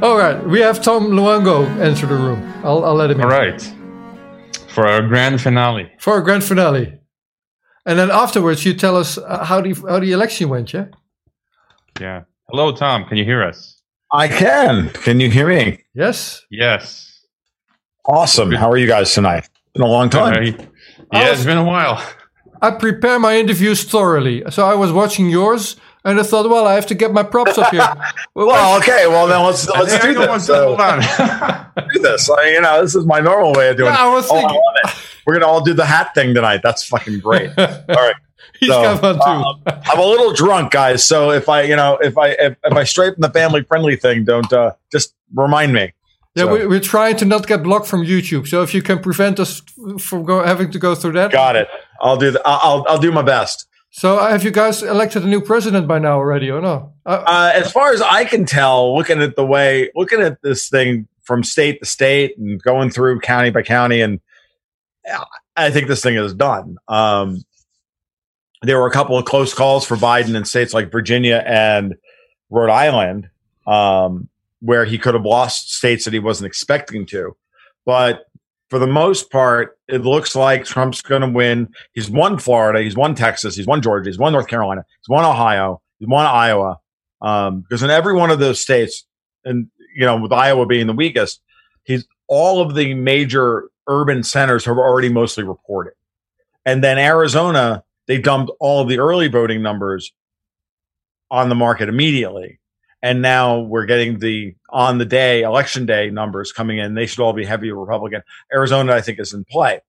All right, we have Tom Luongo enter the room. I'll, I'll let him in. All right. For our grand finale. For our grand finale. And then afterwards, you tell us uh, how the how the election went, yeah? Yeah. Hello, Tom. Can you hear us? I can. Can you hear me? Yes. Yes. Awesome. How are you guys tonight? Been a long time. Uh, yeah, it's been a while. I prepare my interviews thoroughly. So I was watching yours and I thought, well, I have to get my props up here. well, well, okay. Well, then let's let's do this. So, hold on. do this. I, you know, this is my normal way of doing yeah, it. I was thinking. Oh, I We're gonna all do the hat thing tonight. That's fucking great. all right. He's so, got fun too. um, I'm a little drunk, guys. So if I, you know, if I if, if I stray from the family friendly thing, don't uh, just remind me. Yeah, So- we, we're trying to not get blocked from YouTube. So if you can prevent us from go, having to go through that. Got it. I'll do the. I'll I'll, I'll do my best. So uh, have you guys elected a new president by now already or no? Uh, Uh, as far as I can tell, looking at the way, looking at this thing from state to state and going through county by county, and uh, I think this thing is done. Um, there were a couple of close calls for Biden in states like Virginia and Rhode Island, um, where he could have lost states that he wasn't expecting to. But for the most part, it looks like Trump's going to win. He's won Florida, he's won Texas, he's won Georgia, he's won North Carolina, he's won Ohio, he's won Iowa. Um, because in every one of those states, and you know, with Iowa being the weakest, he's all of the major urban centers have already mostly reported. And then Arizona, they dumped all of the early voting numbers on the market immediately. And now we're getting the on the day, election day numbers coming in. They should all be heavy Republican. Arizona, I think, is in play.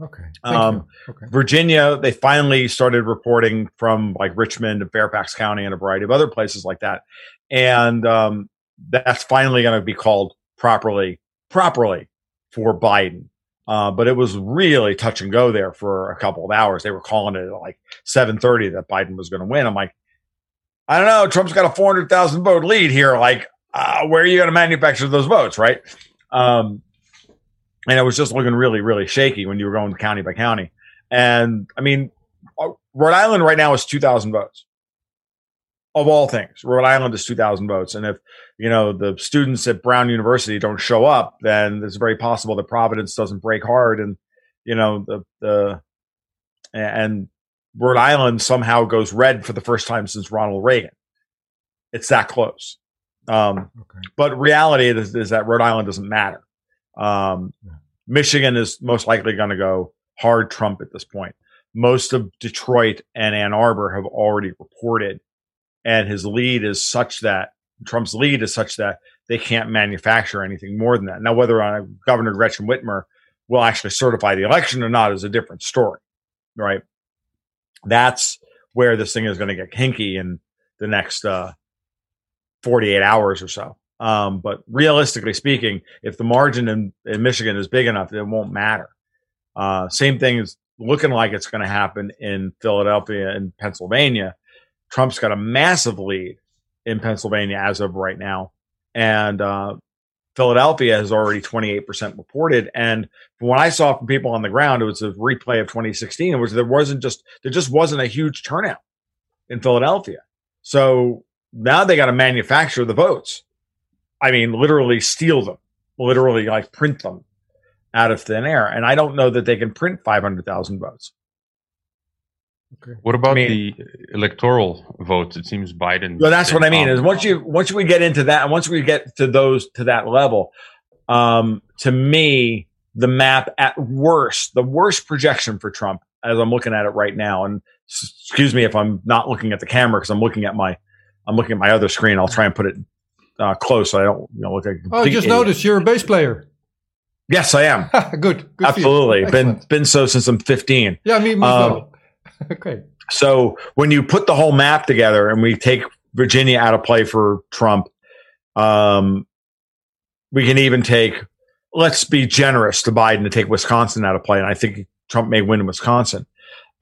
okay. Um. Okay. Virginia, they finally started reporting from like Richmond and Fairfax County and a variety of other places like that. And um, that's finally going to be called properly, properly for Biden. Uh, but it was really touch and go there for a couple of hours. They were calling it at like 730 that Biden was going to win. I'm like, I don't know. Trump's got a 400,000 vote lead here. Like, uh, where are you going to manufacture those votes? Right. Um, and it was just looking really, really shaky when you were going county by county. And I mean, uh, Rhode Island right now is 2,000 votes of all things. Rhode Island is 2,000 votes. And if, you know, the students at Brown University don't show up, then it's very possible that Providence doesn't break hard. And, you know, the, the, and Rhode Island somehow goes red for the first time since Ronald Reagan. It's that close. Um, Okay. but reality is, is that Rhode Island doesn't matter. Um, Michigan is most likely going to go hard Trump at this point. Most of Detroit and Ann Arbor have already reported, and his lead is such that Trump's lead is such that they can't manufacture anything more than that. Now, whether uh, Governor Gretchen Whitmer will actually certify the election or not is a different story, right? That's where this thing is going to get kinky in the next uh, 48 hours or so. Um, but realistically speaking, if the margin in, in Michigan is big enough, it won't matter. Uh, same thing is looking like it's going to happen in Philadelphia and Pennsylvania. Trump's got a massive lead in Pennsylvania as of right now. And uh, Philadelphia has already 28% reported. And from what I saw from people on the ground, it was a replay of 2016, in which there wasn't just, there just wasn't a huge turnout in Philadelphia. So now they got to manufacture the votes. I mean, literally steal them, literally like print them out of thin air. And I don't know that they can print 500,000 votes. What about I mean- the electoral votes? It seems Biden. Well, that's what I mean. Is once you once we get into that, once we get to those to that level, um, to me, the map at worst, the worst projection for Trump, as I'm looking at it right now, and s- excuse me if I'm not looking at the camera because I'm looking at my I'm looking at my other screen. I'll try and put it uh, close so I don't you know, look like Oh, complete just idiot. noticed you're a bass player. Yes, I am. good. good. Absolutely. Been been so since I'm 15. Yeah, me, me as Um, okay. So when you put the whole map together and we take Virginia out of play for Trump, um, we can even take, let's be generous to Biden to take Wisconsin out of play. And I think Trump may win in Wisconsin.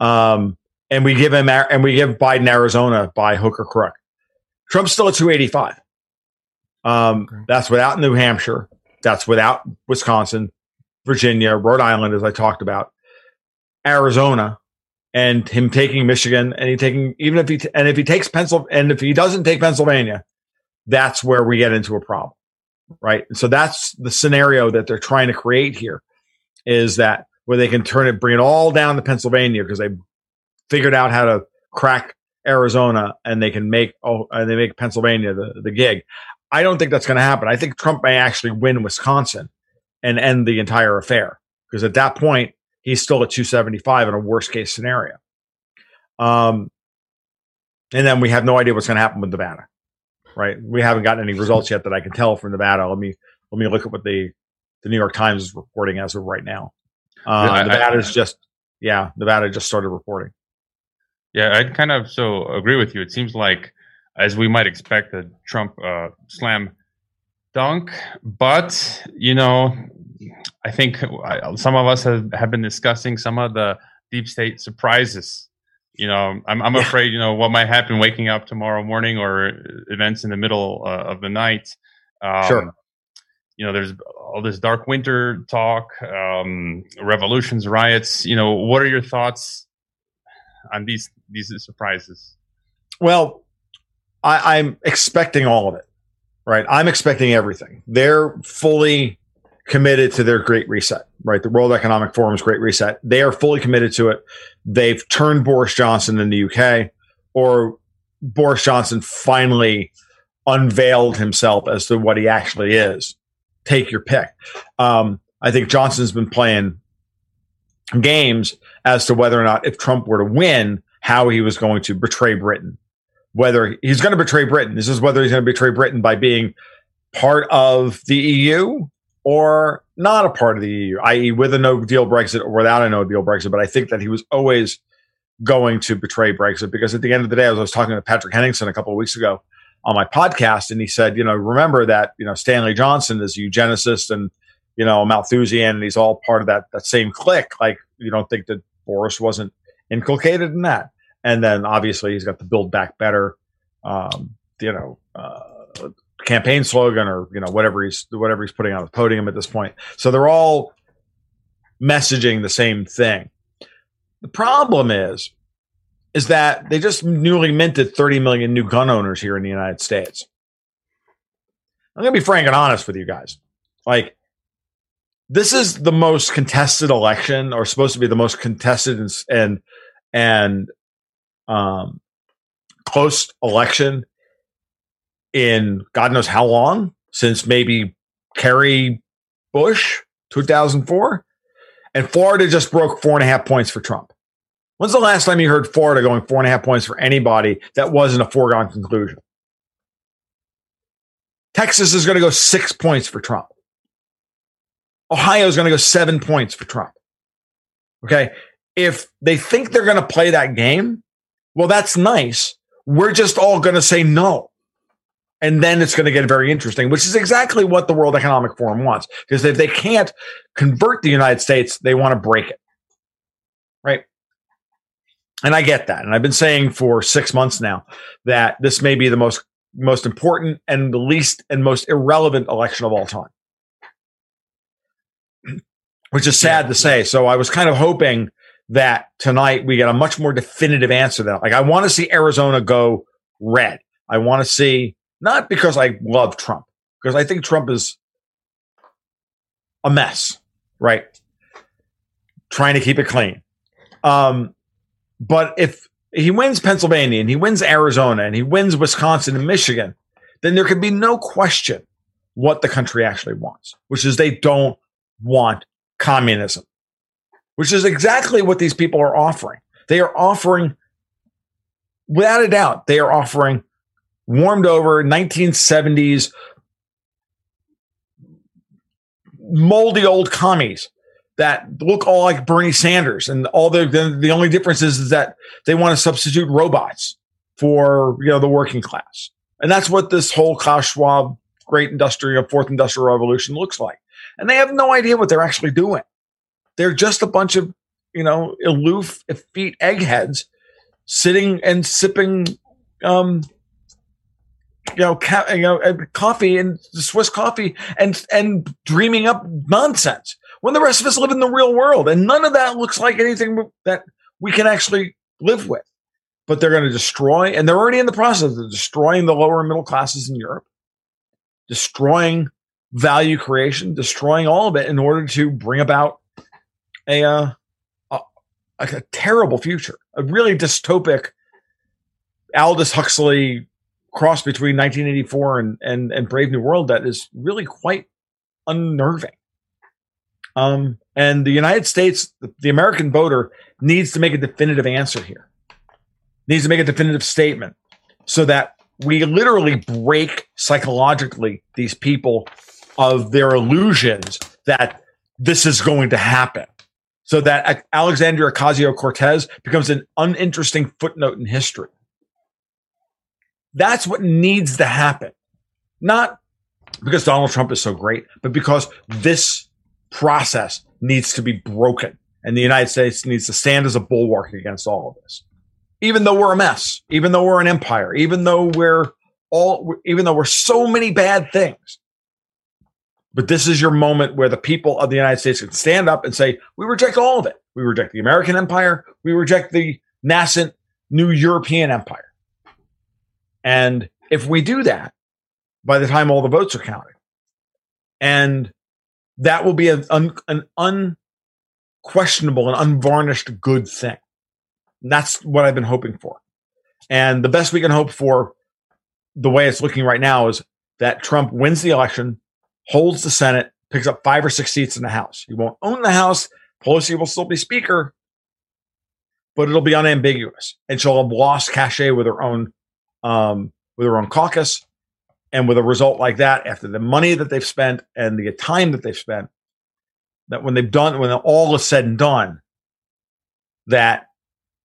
Um, and we give him, and we give Biden Arizona by hook or crook. Trump's still at 285. Um, Okay. That's without New Hampshire. That's without Wisconsin, Virginia, Rhode Island, as I talked about, Arizona, and him taking Michigan, and he taking even if he and if he takes Pennsylvania, and if he doesn't take Pennsylvania, that's where we get into a problem, right? And so that's the scenario that they're trying to create here is that where they can turn it, bring it all down to Pennsylvania because they figured out how to crack Arizona and they can make oh and they make Pennsylvania the, the gig. I don't think that's going to happen. I think Trump may actually win Wisconsin and end the entire affair because at that point he's still at 275 in a worst case scenario. Um, and then we have no idea what's going to happen with Nevada, right? We haven't gotten any results yet that I can tell from Nevada. Let me let me look at what the the New York Times is reporting as of right now. Uh, yeah, Nevada is just yeah, Nevada just started reporting. Yeah, I'd kind of so agree with you. It seems like, as we might expect, a Trump uh, slam dunk, but you know, I think some of us have, have been discussing some of the deep state surprises. You know, I'm, I'm yeah. afraid, you know, what might happen waking up tomorrow morning or events in the middle uh, of the night. Um, sure. You know, there's all this dark winter talk, um, revolutions, riots. You know, what are your thoughts on these these surprises? Well, I, I'm expecting all of it. Right, I'm expecting everything. They're fully committed to their great reset, right? The World Economic Forum's great reset. They are fully committed to it. They've turned Boris Johnson in the UK, or Boris Johnson finally unveiled himself as to what he actually is. Take your pick. Um, I think Johnson's been playing games as to whether or not, if Trump were to win, how he was going to betray Britain. Whether he's going to betray Britain. This is whether he's going to betray Britain by being part of the EU or not a part of the EU, i.e., with a no deal Brexit or without a no deal Brexit. But I think that he was always going to betray Brexit because at the end of the day, as I was talking to Patrick Henningsen a couple of weeks ago on my podcast, and he said, you know, remember that you know Stanley Johnson is a eugenicist and you know Malthusian, and he's all part of that that same clique. Like you don't think that Boris wasn't inculcated in that, and then obviously he's got the Build Back Better, um, you know. Uh, campaign slogan or you know whatever he's whatever he's putting on the podium at this point. So they're all messaging the same thing. The problem is is that they just newly minted 30 million new gun owners here in the United States. I'm going to be frank and honest with you guys. Like this is the most contested election or supposed to be the most contested and and, and um, close election in God knows how long since maybe Kerry Bush 2004. And Florida just broke four and a half points for Trump. When's the last time you heard Florida going four and a half points for anybody that wasn't a foregone conclusion? Texas is going to go six points for Trump. Ohio is going to go seven points for Trump. Okay. If they think they're going to play that game, well, that's nice. We're just all going to say no. And then it's going to get very interesting, which is exactly what the World Economic Forum wants. Because if they can't convert the United States, they want to break it. Right. And I get that. And I've been saying for six months now that this may be the most most important and the least and most irrelevant election of all time. Which is sad yeah. to say. So I was kind of hoping that tonight we get a much more definitive answer that like I want to see Arizona go red. I want to see not because I love Trump, because I think Trump is a mess, right? Trying to keep it clean. Um, but if he wins Pennsylvania and he wins Arizona and he wins Wisconsin and Michigan, then there can be no question what the country actually wants, which is they don't want communism, which is exactly what these people are offering. They are offering, without a doubt, they are offering warmed over 1970s moldy old commies that look all like Bernie Sanders, and all the, the the, only difference is, is that they want to substitute robots for you know the working class, and that's what this whole Klaus Schwab great industrial fourth industrial revolution looks like. And they have no idea what they're actually doing. They're just a bunch of you know aloof, effete eggheads sitting and sipping um, you know, ca- you know, coffee and Swiss coffee and and dreaming up nonsense when the rest of us live in the real world, and none of that looks like anything that we can actually live with. But they're going to destroy, and they're already in the process of destroying the lower middle classes in Europe. destroying value creation, destroying all of it in order to bring about a, uh, a, a terrible future, a really dystopic Aldous Huxley cross between 1984 and, and, and Brave New World that is really quite unnerving. Um, and the United States, the American voter, needs to make a definitive answer here, needs to make a definitive statement so that we literally break psychologically these people of their illusions that this is going to happen. So that Alexandria Ocasio Cortez becomes an uninteresting footnote in history. That's what needs to happen. Not because Donald Trump is so great, but because this process needs to be broken. And the United States needs to stand as a bulwark against all of this. Even though we're a mess, even though we're an empire, even though we're all, even though we're so many bad things. But this is your moment where the people of the United States can stand up and say, we reject all of it. We reject the American empire. We reject the nascent new European empire. And if we do that, by the time all the votes are counted, and that will be an, an unquestionable and unvarnished good thing. That's what I've been hoping for. And the best we can hope for, the way it's looking right now, is that Trump wins the election, holds the Senate, picks up five or six seats in the House. He won't own the House. Pelosi will still be Speaker, but it'll be unambiguous, and she'll have lost cachet with her own um, with her own caucus. And with a result like that, after the money that they've spent and the time that they've spent, that when they've done, when all is said and done, that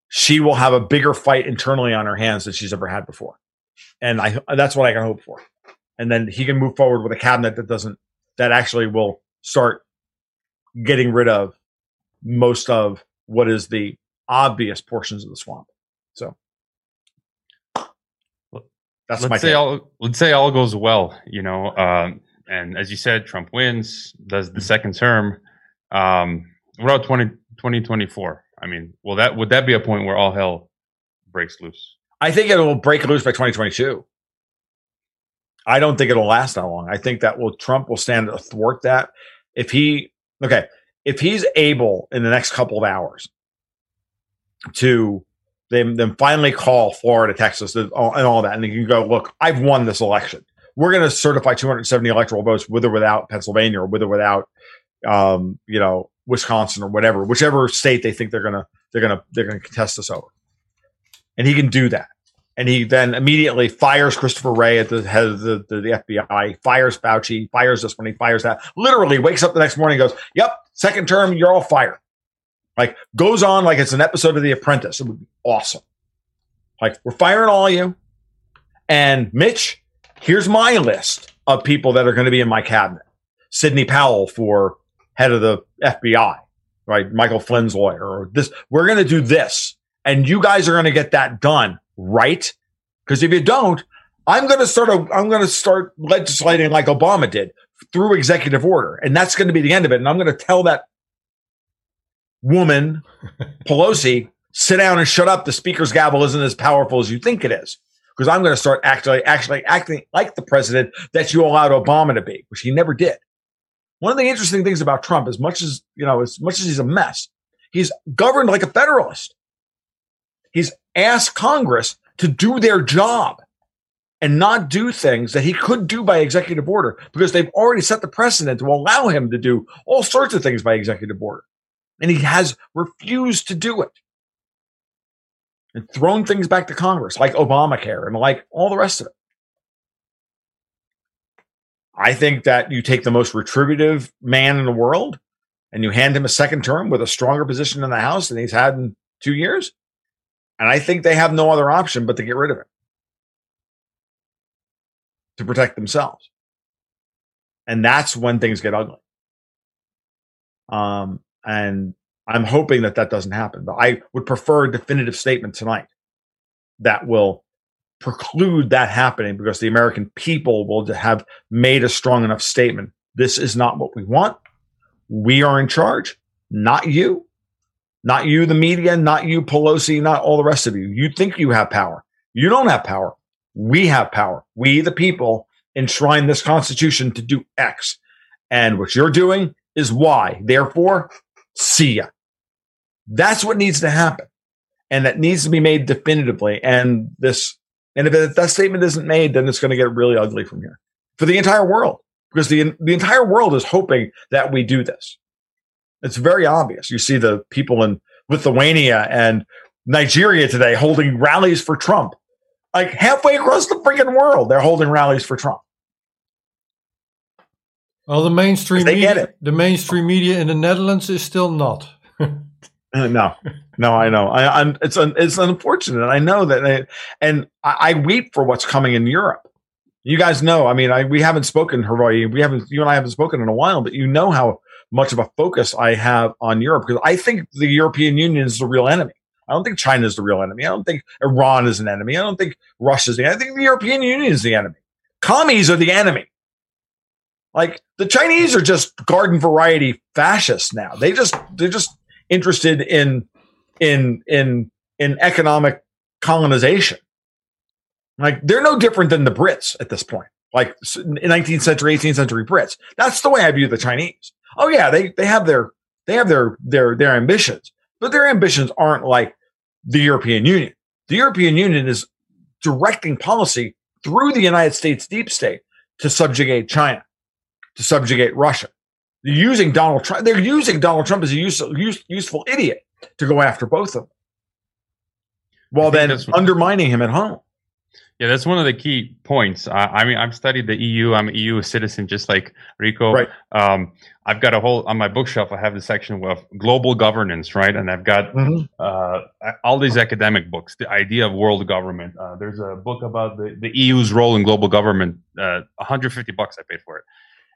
she will have a bigger fight internally on her hands than she's ever had before. And I, that's what I can hope for. And then he can move forward with a cabinet that doesn't, that actually will start getting rid of most of what is the obvious portions of the swamp. So that's let's say all let's say all goes well, you know, um, and as you said, Trump wins, does the second term. Um, what about 20, 2024? I mean, will that would that be a point where all hell breaks loose? I think it will break loose by 2022. I don't think it'll last that long. I think that will Trump will stand athwart that. If he okay, if he's able in the next couple of hours to then then finally call Florida, Texas, and all that, and you can go, look, I've won this election. We're going to certify 270 electoral votes with or without Pennsylvania or with or without, um, you know, Wisconsin or whatever, whichever state they think they're gonna they're gonna they're gonna contest this over, and he can do that. And he then immediately fires Christopher Wray at the head of the, the, the FBI, fires Fauci, fires this one, he fires that. Literally wakes up the next morning and goes, Yep, second term, you're all fired. Like goes on like it's an episode of The Apprentice. It would be awesome. Like we're firing all you. And Mitch, here's my list of people that are going to be in my cabinet. Sidney Powell for head of the FBI, right? Michael Flynn's lawyer or this. We're going to do this. And you guys are going to get that done, right? Because if you don't, I'm going to start a, I'm going to start legislating like Obama did through executive order. And that's going to be the end of it. And I'm going to tell that woman, Pelosi, sit down and shut up. The speaker's gavel isn't as powerful as you think it is. Because I'm going to start actually, actually acting like the president that you allowed Obama to be, which he never did. One of the interesting things about Trump, as much as, you know, as much as he's a mess, he's governed like a federalist. He's asked Congress to do their job and not do things that he could do by executive order because they've already set the precedent to allow him to do all sorts of things by executive order and he has refused to do it and thrown things back to Congress, like Obamacare and like all the rest of it. I think that you take the most retributive man in the world and you hand him a second term with a stronger position in the House than he's had in two years. And I think they have no other option but to get rid of him to protect themselves. And that's when things get ugly. Um, and I'm hoping that that doesn't happen. But I would prefer a definitive statement tonight that will preclude that happening because the American people will have made a strong enough statement. This is not what we want. We are in charge, not you. Not you, the media, not you, Pelosi, not all the rest of you. You think you have power. You don't have power. We have power. We, the people, enshrine this constitution to do X. And what you're doing is Y. Therefore, see ya. That's what needs to happen. And that needs to be made definitively. And this, and if that statement isn't made, then it's going to get really ugly from here for the entire world because the, the entire world is hoping that we do this. It's very obvious. You see the people in Lithuania and Nigeria today holding rallies for Trump. Like halfway across the freaking world, they're holding rallies for Trump. Well, the mainstream media, the mainstream media in the Netherlands is still not. Uh, no, no, I know. I, am it's un, it's unfortunate. I know that, I, and I, I, weep for what's coming in Europe. You guys know. I mean, I, we haven't spoken, Hawaii. We haven't. You and I haven't spoken in a while, but you know how much of a focus I have on Europe because I think the European Union is the real enemy. I don't think China is the real enemy. I don't think Iran is an enemy. I don't think Russia is the. I think the European Union is the enemy. Commies are the enemy. Like the Chinese are just garden variety fascists now. They just they're just interested in in in in economic colonization. Like they're no different than the Brits at this point. Like 19th century, 18th century Brits. That's the way I view the Chinese. Oh yeah, they they have their they have their their their ambitions, but their ambitions aren't like the European Union. The European Union is directing policy through the United States deep state to subjugate China, to subjugate Russia, they're using Donald Trump. They're using Donald Trump as a useful, use, useful idiot to go after both of them, while then undermining him at home. Yeah, that's one of the key points. I, I, mean, I've studied the EU. I'm an EU citizen, just like Rico. Right. Um, I've got a whole on my bookshelf. I have the section of global governance, right? And I've got mm-hmm. uh, all these academic books. The idea of world government. Uh, there's a book about the, the EU's role in global government. Uh, 150 bucks I paid for it.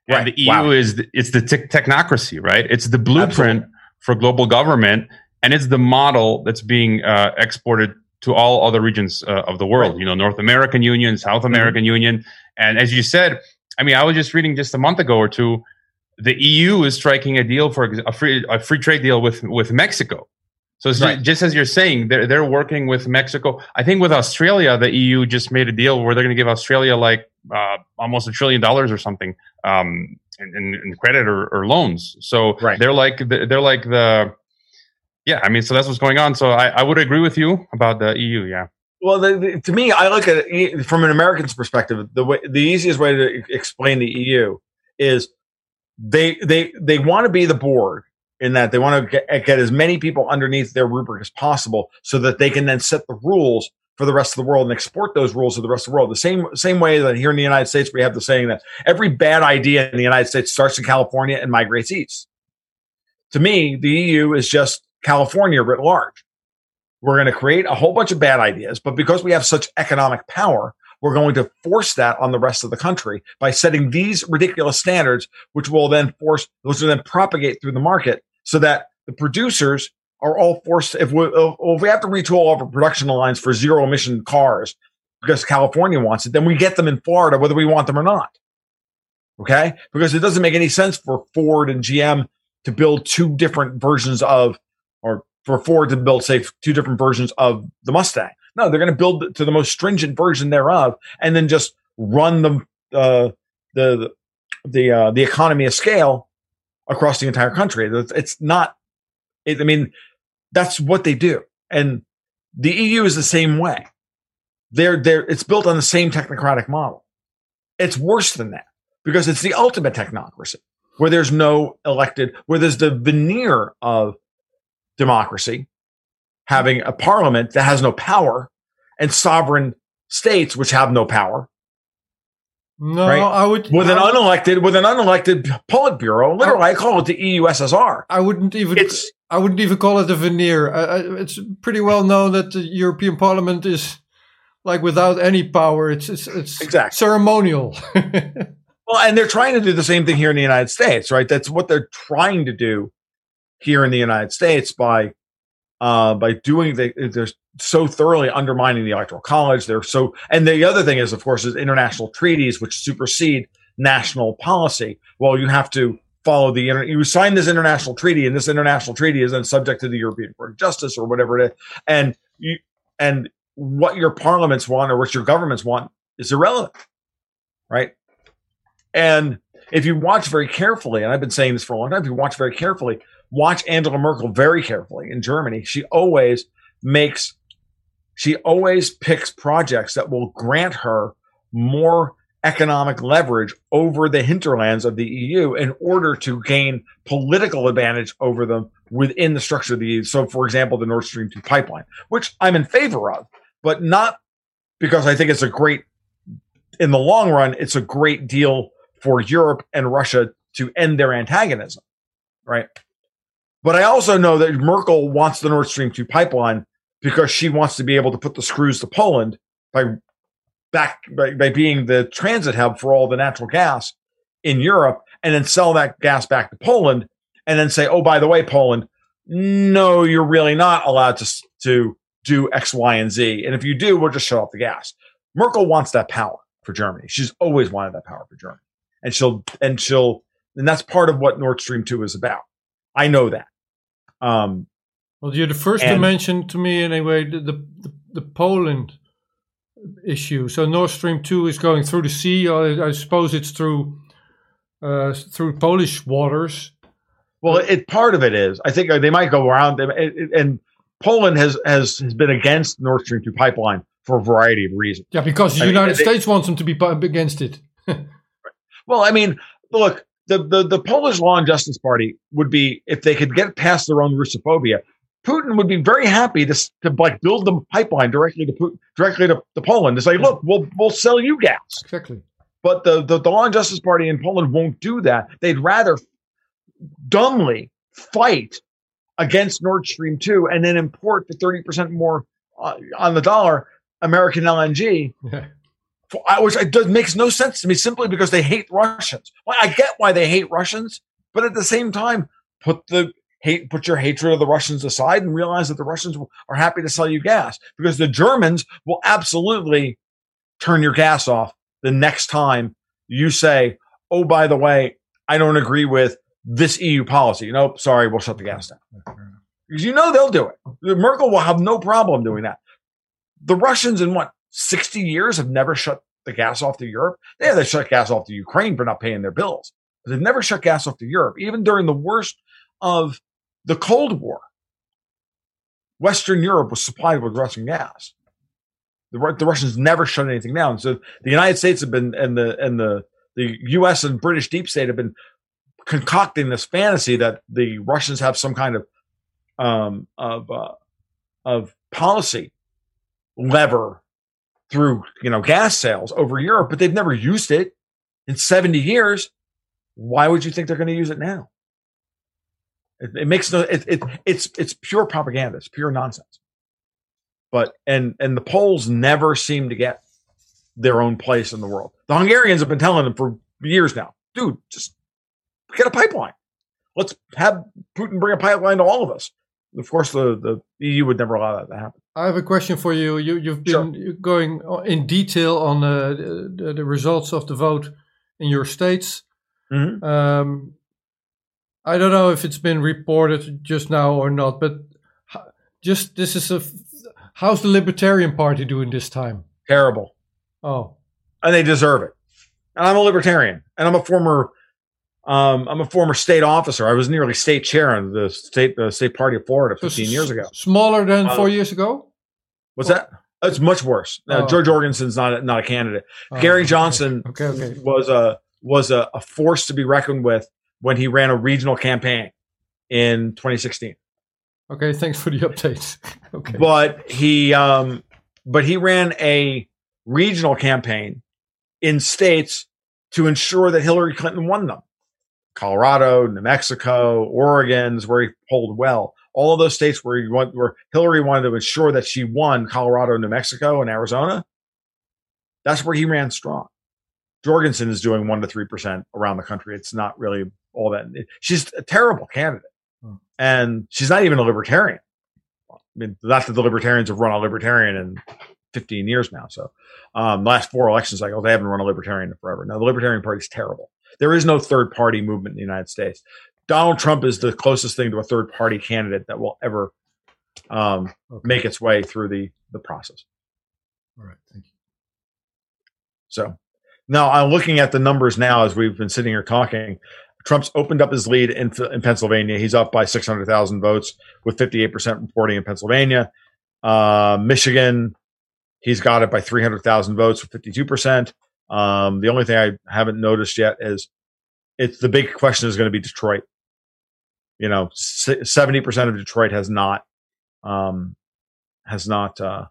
Right. And the EU wow. is the, it's the te- technocracy, right? It's the blueprint Absolutely. for global government, and it's the model that's being uh, exported to all other regions uh, of the world. Right. You know, North American Union, South mm-hmm. American mm-hmm. Union, and as you said, I mean, I was just reading just a month ago or two. The EU is striking a deal for a free a free trade deal with with Mexico. So right. just as you're saying, they're they're working with Mexico. I think with Australia, the EU just made a deal where they're going to give Australia like uh, almost a trillion dollars or something um, in, in, credit or, or, loans. So right. they're like the, they're like the yeah. I mean, so that's what's going on. So I, I would agree with you about the EU. Yeah. Well, the, the, to me, I look at it from an American's perspective. The way the easiest way to explain the EU is they they they want to be the board in that they want to get, get as many people underneath their rubric as possible, so that they can then set the rules for the rest of the world and export those rules to the rest of the world. The same same way that here in the United States we have the saying that every bad idea in the United States starts in California and migrates east. To me, the EU is just California writ large. We're going to create a whole bunch of bad ideas, but because we have such economic power, we're going to force that on the rest of the country by setting these ridiculous standards, which will then force, those will then propagate through the market so that the producers are all forced if we if we have to retool all of our production lines for zero emission cars because California wants it, then we get them in Florida whether we want them or not. Okay? Because it doesn't make any sense for Ford and GM to build two different versions of or for Ford to build say two different versions of the Mustang. No, they're going to build to the most stringent version thereof and then just run the uh, the the uh, the economy of scale across the entire country. It's not. It, I mean, that's what they do. And the EU is the same way. They're, they're, it's built on the same technocratic model. It's worse than that because it's the ultimate technocracy where there's no elected, where there's the veneer of democracy, having a parliament that has no power and sovereign states which have no power. No, right? I would with an unelected with an unelected Politburo. Literally, I, I call it the EUSSR. I wouldn't even. It's I wouldn't even call it a veneer. I, I, it's pretty well known that the European Parliament is like without any power. It's it's, it's exactly. ceremonial. well, and they're trying to do the same thing here in the United States, right? That's what they're trying to do here in the United States by uh, by doing the, they're so thoroughly undermining the electoral college. They're so, and the other thing is, of course, is international treaties which supersede national policy. Well, you have to follow the you sign this international treaty and this international treaty is then subject to the European Court of Justice or whatever it is and you and what your parliaments want or what your governments want is irrelevant right And if you watch very carefully, and I've been saying this for a long time, if you watch very carefully, watch Angela Merkel very carefully in Germany. She always makes, she always picks projects that will grant her more economic leverage over the hinterlands of the EU in order to gain political advantage over them within the structure of the EU. So, for example, the Nord Stream 2 pipeline, which I'm in favor of, but not because I think it's a great, in the long run, it's a great deal for Europe and Russia to end their antagonism, right? But I also know that Merkel wants the Nord Stream 2 pipeline because she wants to be able to put the screws to Poland by back by, by being the transit hub for all the natural gas in Europe and then sell that gas back to Poland and then say, oh, by the way, Poland, no, you're really not allowed to, to do X, Y, and Z. And if you do, we'll just shut off the gas. Merkel wants that power for Germany. She's always wanted that power for Germany. And she'll, and she'll, and that's part of what Nord Stream 2 is about. I know that. Um, well, you're the first and, to mention to me anyway the, the, the, the Poland issue. So Nord Stream two is going through the sea. I, I suppose it's through uh, through Polish waters. Well, it part of it is. I think uh, they might go around them, and Poland has has has been against Nord Stream two pipeline for a variety of reasons. Yeah, because the I United mean, States they, wants them to be against it. well, I mean, look, the, the the Polish Law and Justice Party would be if they could get past their own Russophobia, Putin would be very happy to, to like build the pipeline directly to Putin, directly to, to Poland to say, look, we'll we'll sell you gas. Exactly. But the, the the Law and Justice Party in Poland won't do that. They'd rather dumbly fight against Nord Stream two and then import the thirty percent more uh, on the dollar American LNG. Yeah. For, which it does makes no sense to me simply because they hate Russians. Well, I get why they hate Russians, but at the same time, put the hate, put your hatred of the Russians aside and realize that the Russians are happy to sell you gas because the Germans will absolutely turn your gas off the next time you say, Oh, by the way, I don't agree with this EU policy. Nope, sorry, we'll shut the gas down. Because you know they'll do it. Merkel will have no problem doing that. The Russians in what, 60 years have never shut the gas off to Europe? Yeah, they shut gas off to Ukraine for not paying their bills. But they've never shut gas off to Europe, even during the worst of the Cold War, Western Europe was supplied with Russian gas. The, the Russians never shut anything down. So the United States have been, and the and the the U.S. and British deep state have been concocting this fantasy that the Russians have some kind of um, of uh, of policy lever through you know gas sales over Europe, but they've never used it in 70 years. Why would you think they're going to use it now? It, it makes no. It, it it's it's pure propaganda. It's pure nonsense. But and and the Poles never seem to get their own place in the world. The Hungarians have been telling them for years now, dude, just get a pipeline. Let's have Putin bring a pipeline to all of us. Of course, the, the EU would never allow that to happen. I have a question for you. You you've been sure. going in detail on uh, the, the results of the vote in your states. Mm-hmm. Um, I don't know if it's been reported just now or not, but just this is a how's the Libertarian Party doing this time? Terrible. Oh, and they deserve it. And I'm a libertarian, and I'm a former, um, I'm a former state officer. I was nearly state chair in the state the state party of Florida 15 so years ago. Smaller than uh, four years ago. What's that? It's much worse. Uh, oh. Jo Jorgensen's not a, not a candidate. Oh, Gary Johnson okay. Okay, okay. was a was a, a force to be reckoned with when he ran a regional campaign in 2016. Okay, thanks for the updates. okay. But he um but he ran a regional campaign in states to ensure that Hillary Clinton won them. Colorado, New Mexico, Oregon's where he polled well. All of those states where he went, where Hillary wanted to ensure that she won Colorado, New Mexico, and Arizona. That's where he ran strong. Jorgensen is doing one to three percent around the country. It's not really all that. She's a terrible candidate, hmm. and she's not even a libertarian. I mean, not that the libertarians have run a libertarian in 15 years now. So, um, last four election cycles, they haven't run a libertarian in forever. Now, the Libertarian Party is terrible. There is no third party movement in the United States. Donald Trump is the closest thing to a third party candidate that will ever um, okay. make its way through the the process. All right, thank you. So, Now I'm looking at the numbers now as we've been sitting here talking. Trump's opened up his lead in, in Pennsylvania. He's up by 600,000 votes with 58% reporting in Pennsylvania. Uh, Michigan, he's got it by 300,000 votes with 52%. Um, the only thing I haven't noticed yet is it's the big question is going to be Detroit. You know, 70% of Detroit has not, um, has not, uh,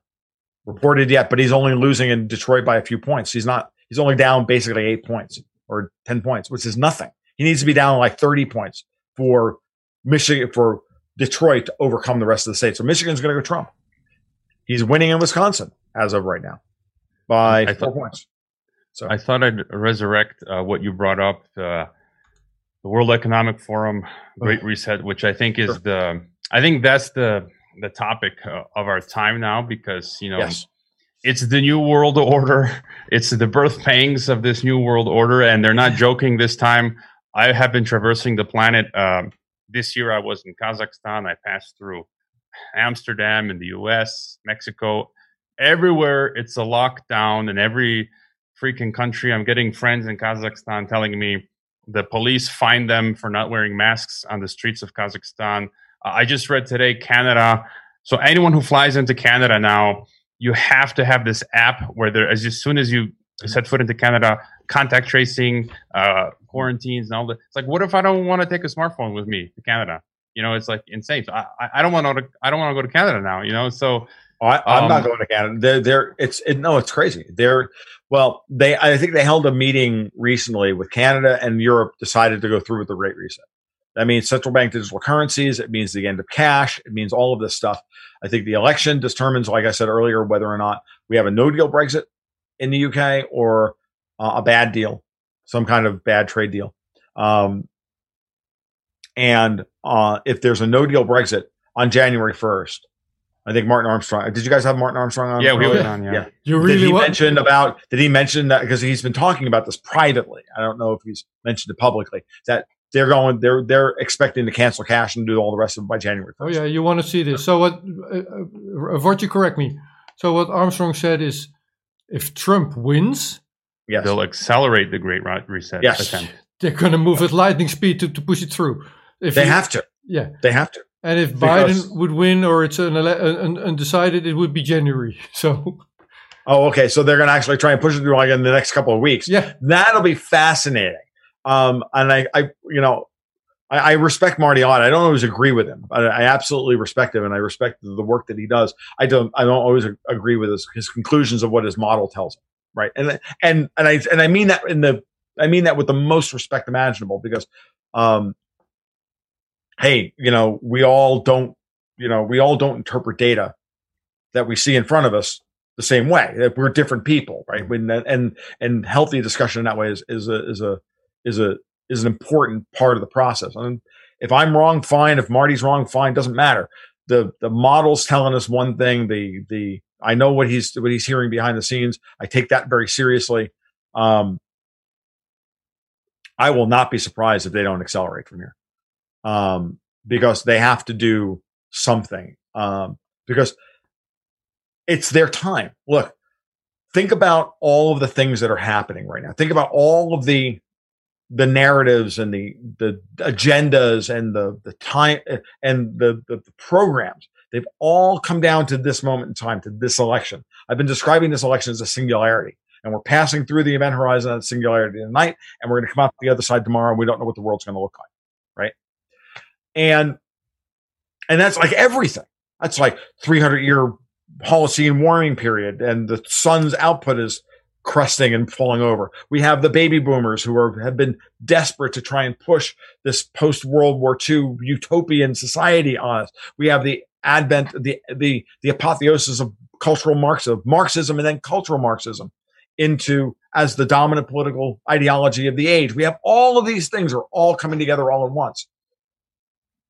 reported yet, but he's only losing in Detroit by a few points. He's not, he's only down basically eight points or 10 points, which is nothing. He needs to be down like 30 points for Michigan, for Detroit to overcome the rest of the state. So Michigan's going to go Trump. He's winning in Wisconsin as of right now by I four thought, points. So I thought I'd resurrect uh, what you brought up uh, the World Economic Forum Great Reset, which I think is sure. the I think that's the the topic uh, of our time now because you know yes. it's the new world order. It's the birth pangs of this new world order, and they're not joking this time. I have been traversing the planet. Um, this year, I was in Kazakhstan. I passed through Amsterdam in the U.S., Mexico, everywhere. It's a lockdown and every freaking country. I'm getting friends in Kazakhstan telling me the police find them for not wearing masks on the streets of Kazakhstan. Uh, I just read today Canada. So anyone who flies into Canada now, you have to have this app where there, as, as soon as you set foot into Canada, contact tracing, uh, quarantines, and all that. It's like, what if I don't want to take a smartphone with me to Canada? You know, it's like insane. So I, I don't want to. I don't want to go to Canada now. You know, so I, am um, not going to Canada. They're, they're it's it, no, it's crazy. They're well, they I think they held a meeting recently with Canada and Europe decided to go through with the Great Reset. That means central bank digital currencies. It means the end of cash. It means all of this stuff. I think the election determines, like I said earlier, whether or not we have a no deal Brexit in the UK or uh, a bad deal, some kind of bad trade deal. Um, and uh, if there's a no deal Brexit on January 1st, I think Martin Armstrong. Did you guys have Martin Armstrong on? Yeah, we were on. Yeah. yeah. You really did he want- mention about? Did he mention that because he's been talking about this privately? I don't know if he's mentioned it publicly. That they're going. They're they're expecting to cancel cash and do all the rest of it by January. 1st. Oh yeah, you want to see this? So what? Uh, uh, what you correct me? So what Armstrong said is, if Trump wins, yes. they'll accelerate the Great Reset yes. attempt. They're going to move at lightning speed to, to push it through. If they have to. Yeah, they have to. And if because, Biden would win or it's an undecided, it would be January. So. Oh, okay. So they're going to actually try and push it through like in the next couple of weeks. Yeah, that'll be fascinating. Um, and I, I, you know, I, I respect Marty Ott. I don't always agree with him, but I absolutely respect him, and I respect the work that he does. I don't, I don't always agree with his, his conclusions of what his model tells him, right? And and and I and I mean that in the, I mean that with the most respect imaginable because, um, hey, you know, we all don't, you know, we all don't interpret data that we see in front of us the same way. That we're different people, right? When and and healthy discussion in that way is is a is a is a is an important part of the process. And if I'm wrong, fine. If Marty's wrong, fine. Doesn't matter. The the model's telling us one thing. The the I know what he's what he's hearing behind the scenes. I take that very seriously. Um, I will not be surprised if they don't accelerate from here um, because they have to do something um, because it's their time. Look, think about all of the things that are happening right now. Think about all of the the narratives and the the agendas and the the time and the, the, the programs they've all come down to this moment in time to this election i've been describing this election as a singularity and we're passing through the event horizon of singularity tonight and we're going to come out the other side tomorrow and we don't know what the world's going to look like and and that's like everything. That's like 300 year Holocene warming period, and the sun's output is crusting and falling over. We have the baby boomers who are have been desperate to try and push this post World War II utopian society on us. We have the advent, the the the apotheosis of cultural Marxism, Marxism, and then cultural Marxism into as the dominant political ideology of the age. We have all of these things are all coming together all at once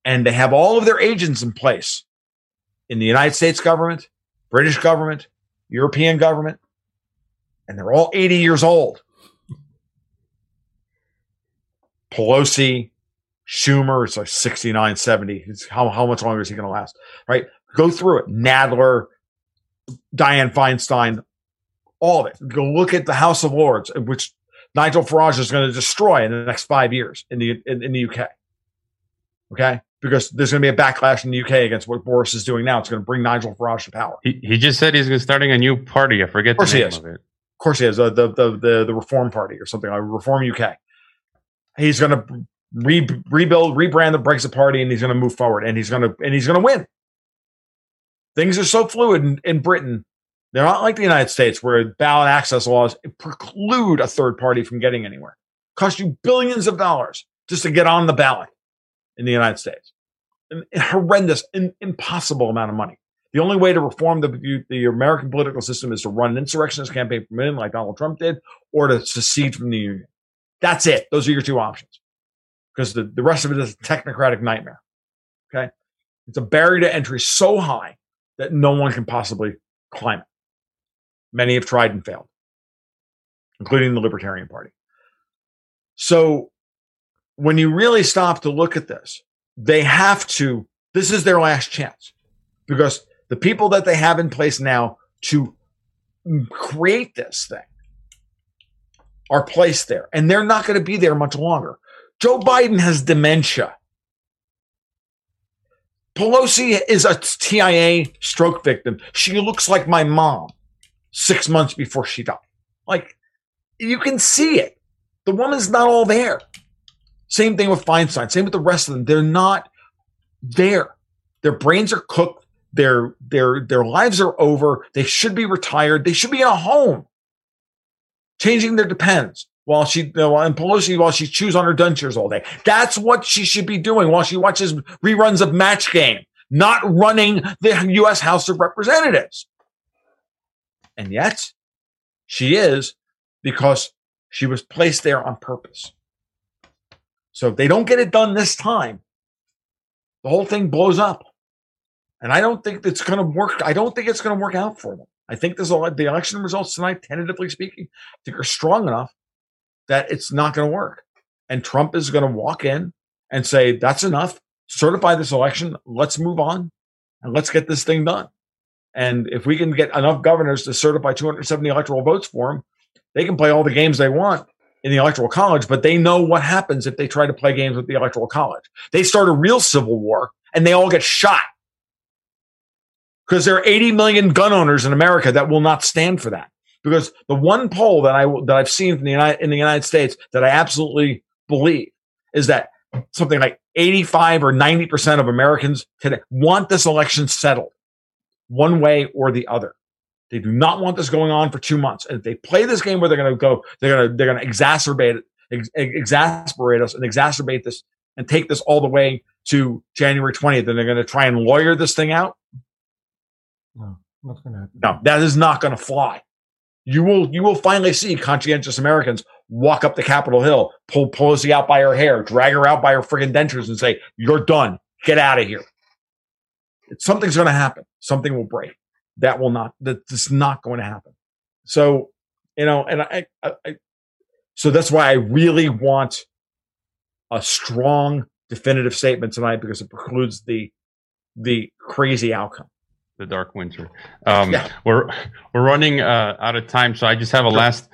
and they have all of their agents in place in the United States government, British government, European government, and they're all 80 years old. Pelosi, Schumer, it's like 69, 70. It's how, how much longer is he going to last? Right? Go through it. Nadler, Dianne Feinstein, all of it. Go look at the House of Lords, which Nigel Farage is going to destroy in the next five years in the in, in the UK. Okay, because there's going to be a backlash in the UK against what Boris is doing now. It's going to bring Nigel Farage to power. He, he just said he's starting a new party. I forget the name of it. Of course he is. Uh, the, the the the Reform Party or something like Reform UK. He's going to re- rebuild, rebrand the Brexit Party, and he's going to move forward, and he's going to and he's going to win. Things are so fluid in, in Britain. They're not like the United States, where ballot access laws preclude a third party from getting anywhere. Cost you billions of dollars just to get on the ballot in the United States. An horrendous, an impossible amount of money. The only way to reform the, the American political system is to run an insurrectionist campaign from within, like Donald Trump did, or to secede from the Union. That's it. Those are your two options. Because the, the rest of it is a technocratic nightmare. Okay. It's a barrier to entry so high that no one can possibly climb it. Many have tried and failed, including the Libertarian Party. So when you really stop to look at this, they have to, this is their last chance because the people that they have in place now to create this thing are placed there and they're not going to be there much longer. Joe Biden has dementia. Pelosi is a TIA stroke victim. She looks like my mom six months before she died. Like, you can see it. The woman's not all there. Same thing with Feinstein. Same with the rest of them. They're not there. Their brains are cooked. Their their their lives are over. They should be retired. They should be in a home, changing their depends while she and Pelosi while she chews on her dentures all day. That's what she should be doing while she watches reruns of Match Game, not running the U.S. House of Representatives. And yet, she is because she was placed there on purpose. So if they don't get it done this time, the whole thing blows up. And I don't think it's going to work. I don't think it's going to work out for them. I think there's a lot, the election results tonight, tentatively speaking, I think are strong enough that it's not going to work. And Trump is going to walk in and say, that's enough. Certify this election. Let's move on and let's get this thing done. And if we can get enough governors to certify 270 electoral votes for him, they can play all the games they want in the electoral college, but they know what happens if they try to play games with the electoral college. They start a real civil war and they all get shot because there are 80 million gun owners in America that will not stand for that. Because the one poll that I that I've seen in the United, in the United States that I absolutely believe is that something like 85 or 90 percent of Americans today want this election settled one way or the other. They do not want this going on for two months. And if they play this game where they're going to go, they're going to they're going to exacerbate it, ex- exasperate us, and exacerbate this, and take this all the way to January 20th. And they're going to try and lawyer this thing out. No, not going to happen. No, that is not going to fly. You will you will finally see conscientious Americans walk up the Capitol Hill, pull Pelosi out by her hair, drag her out by her friggin' dentures, and say, "You're done. Get out of here." Something's going to happen. Something will break that will not that's not going to happen. So you know and I, I, I so that's why i really want a strong definitive statement tonight because it precludes the the crazy outcome. The dark winter. Um yeah. we're we're running uh out of time so i just have a last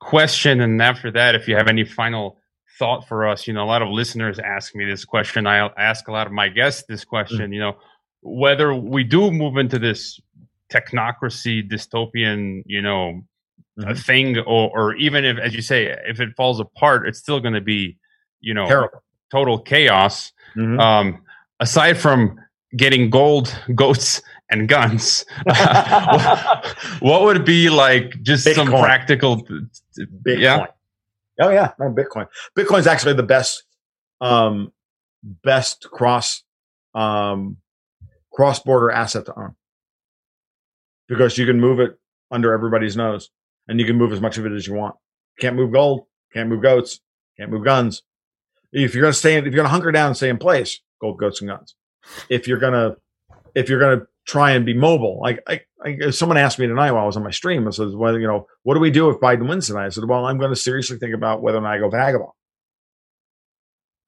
question and after that if you have any final thought for us you know a lot of listeners ask me this question. I ask a lot of my guests this question mm-hmm. you know whether we do move into this technocracy dystopian you know mm-hmm. thing or or even if as you say if it falls apart it's still going to be you know Terrible. total chaos mm-hmm. um aside from getting gold goats and guns what, what, would be like just Bitcoin. some practical Bitcoin. yeah oh yeah no bitcoin bitcoin's actually the best um best cross um cross border asset to own because you can move it under everybody's nose and you can move as much of it as you want. Can't move gold, can't move goats, can't move guns. If you're going to stay, if you're going to hunker down and stay in place, gold, goats, and guns. If you're going to, if you're going to try and be mobile, like I, I, someone asked me tonight while I was on my stream, I said, well, you know, what do we do if Biden wins tonight? I said, well, I'm going to seriously think about whether or not I go vagabond.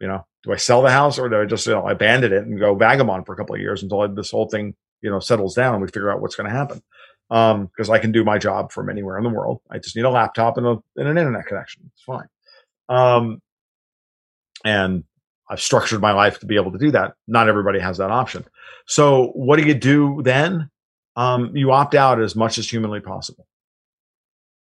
You know, do I sell the house or do I just you know, abandon it and go vagabond for a couple of years until this whole thing you know settles down we figure out what's going to happen. because um, I can do my job from anywhere in the world. I just need a laptop and, a, and an internet connection. It's fine. Um, and I've structured my life to be able to do that. Not everybody has that option. So what do you do then? Um, you opt out as much as humanly possible.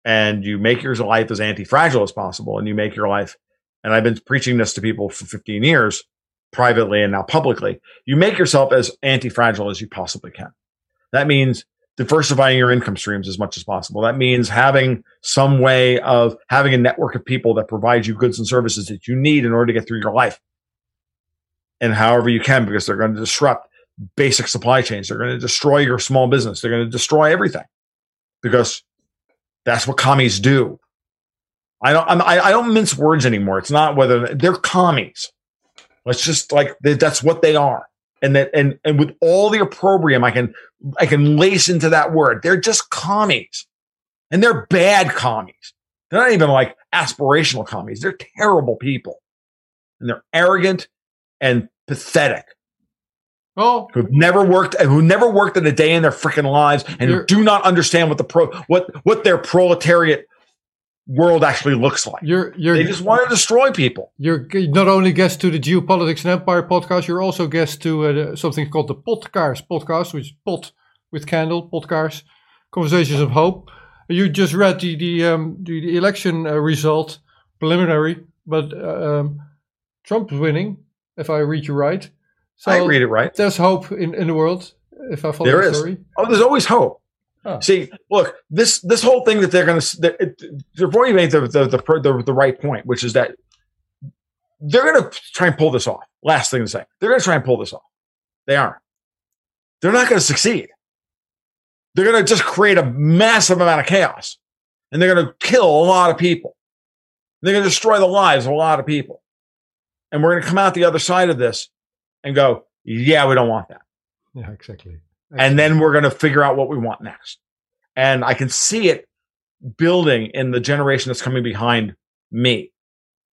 And you make your life as anti-fragile as possible. And you make your life, and I've been preaching this to people for 15 years, privately and now publicly. You make yourself as anti-fragile as you possibly can. That means diversifying your income streams as much as possible. That means having some way of having a network of people that provide you goods and services that you need in order to get through your life. And however you can, because they're going to disrupt basic supply chains. They're going to destroy your small business. They're going to destroy everything because that's what commies do. I don't, I'm, I, I don't mince words anymore. It's not whether they're commies. Let's just like, that's what they are and that and and with all the opprobrium I can I can lace into that word. They're just commies. And they're bad commies. They're not even like aspirational commies. They're terrible people. And they're arrogant and pathetic. Oh, who've never worked and who never worked in a day in their freaking lives and who do not understand what the pro what what their proletariat world actually looks like. You're, you're, they just want to destroy people. You're not only guest to the Geopolitics and Empire podcast, you're also guest to uh, something called the Podcast podcast, which is pot with candle podcast, conversations of hope. You just read the the, um, the, the, election uh, result preliminary, but uh, um, Trump is winning, if I read you right. So I read it right. There's hope in, in the world, if I follow there the is. story. Oh, there's always hope. Oh. See, look, this this whole thing that they're going to before you made the the, the the, the right point, which is that they're going to try and pull this off. Last thing to say, they're going to try and pull this off. They aren't. They're not going to succeed. They're going to just create a massive amount of chaos, and they're going to kill a lot of people. They're going to destroy the lives of a lot of people, and we're going to come out the other side of this and go, "Yeah, we don't want that." Yeah, exactly and then we're going to figure out what we want next. And I can see it building in the generation that's coming behind me.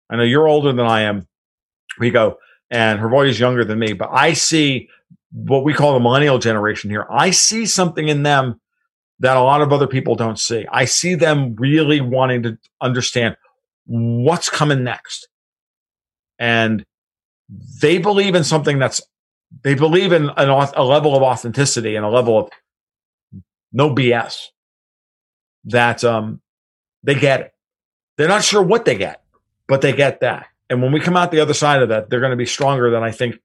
I know you're older than I am. We go, and Hrvoje is younger than me, but I see what we call the millennial generation here. I see something in them that a lot of other people don't see. I see them really wanting to understand what's coming next. And they believe in something that's they believe in an, a level of authenticity and a level of no BS that um, they get it. They're not sure what they get, but they get that. And when we come out the other side of that, they're going to be stronger than I think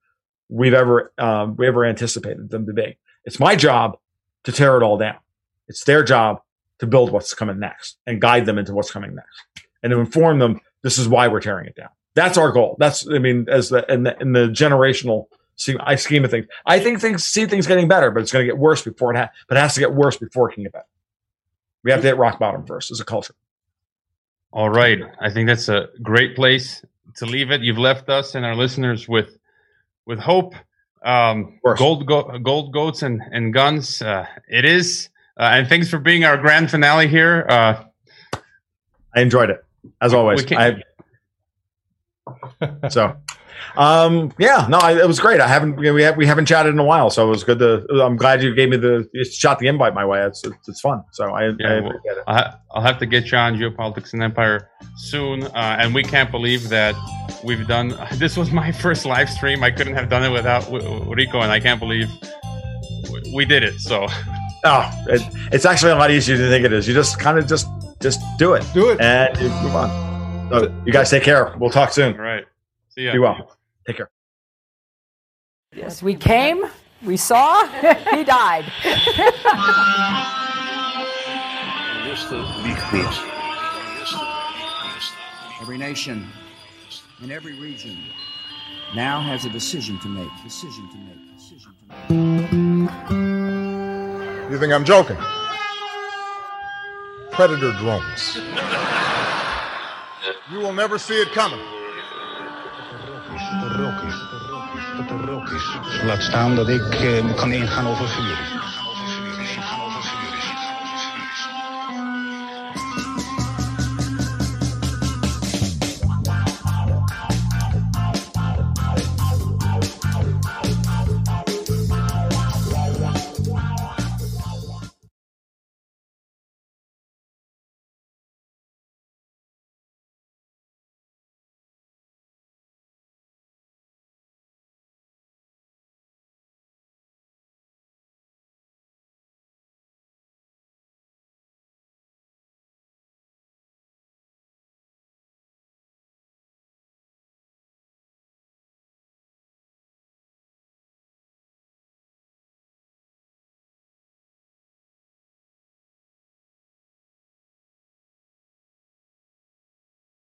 we've ever um, we ever anticipated them to be. It's my job to tear it all down. It's their job to build what's coming next and guide them into what's coming next and to inform them this is why we're tearing it down. That's our goal. That's I mean, as the the, in the generational I scheme of things. I think things see things getting better, but it's going to get worse before it ha- but it has to get worse before it can get better. We have to hit rock bottom first as a culture. All right. I think that's a great place to leave it. You've left us and our listeners with with hope. Um, gold, go- gold goats and, and guns. Uh, it is. Uh, and thanks for being our grand finale here. Uh, I enjoyed it as always. I, so um, yeah, no, I, it was great. I haven't we have we haven't chatted in a while, so it was good to. I'm glad you gave me the you shot the invite my way. It's it's, it's fun. So I, yeah, I well, it. I'll have to get you on geopolitics and empire soon, uh, and we can't believe that we've done. This was my first live stream. I couldn't have done it without Rico, and I can't believe we did it. So. Oh, it, it's actually a lot easier than you think it is. You just kind of just just do it, do it, and you move on. So you guys take care. We'll talk soon. All right. See ya. Be well. Take care. Yes, we came, we saw, he died. every nation in every region now has a decision to make. Decision to make. Decision to make. You think I'm joking? Predator drones. You will never see it coming. er rook is. Dat er rook is. Laat staan dat ik eh, kan ingaan over vuur.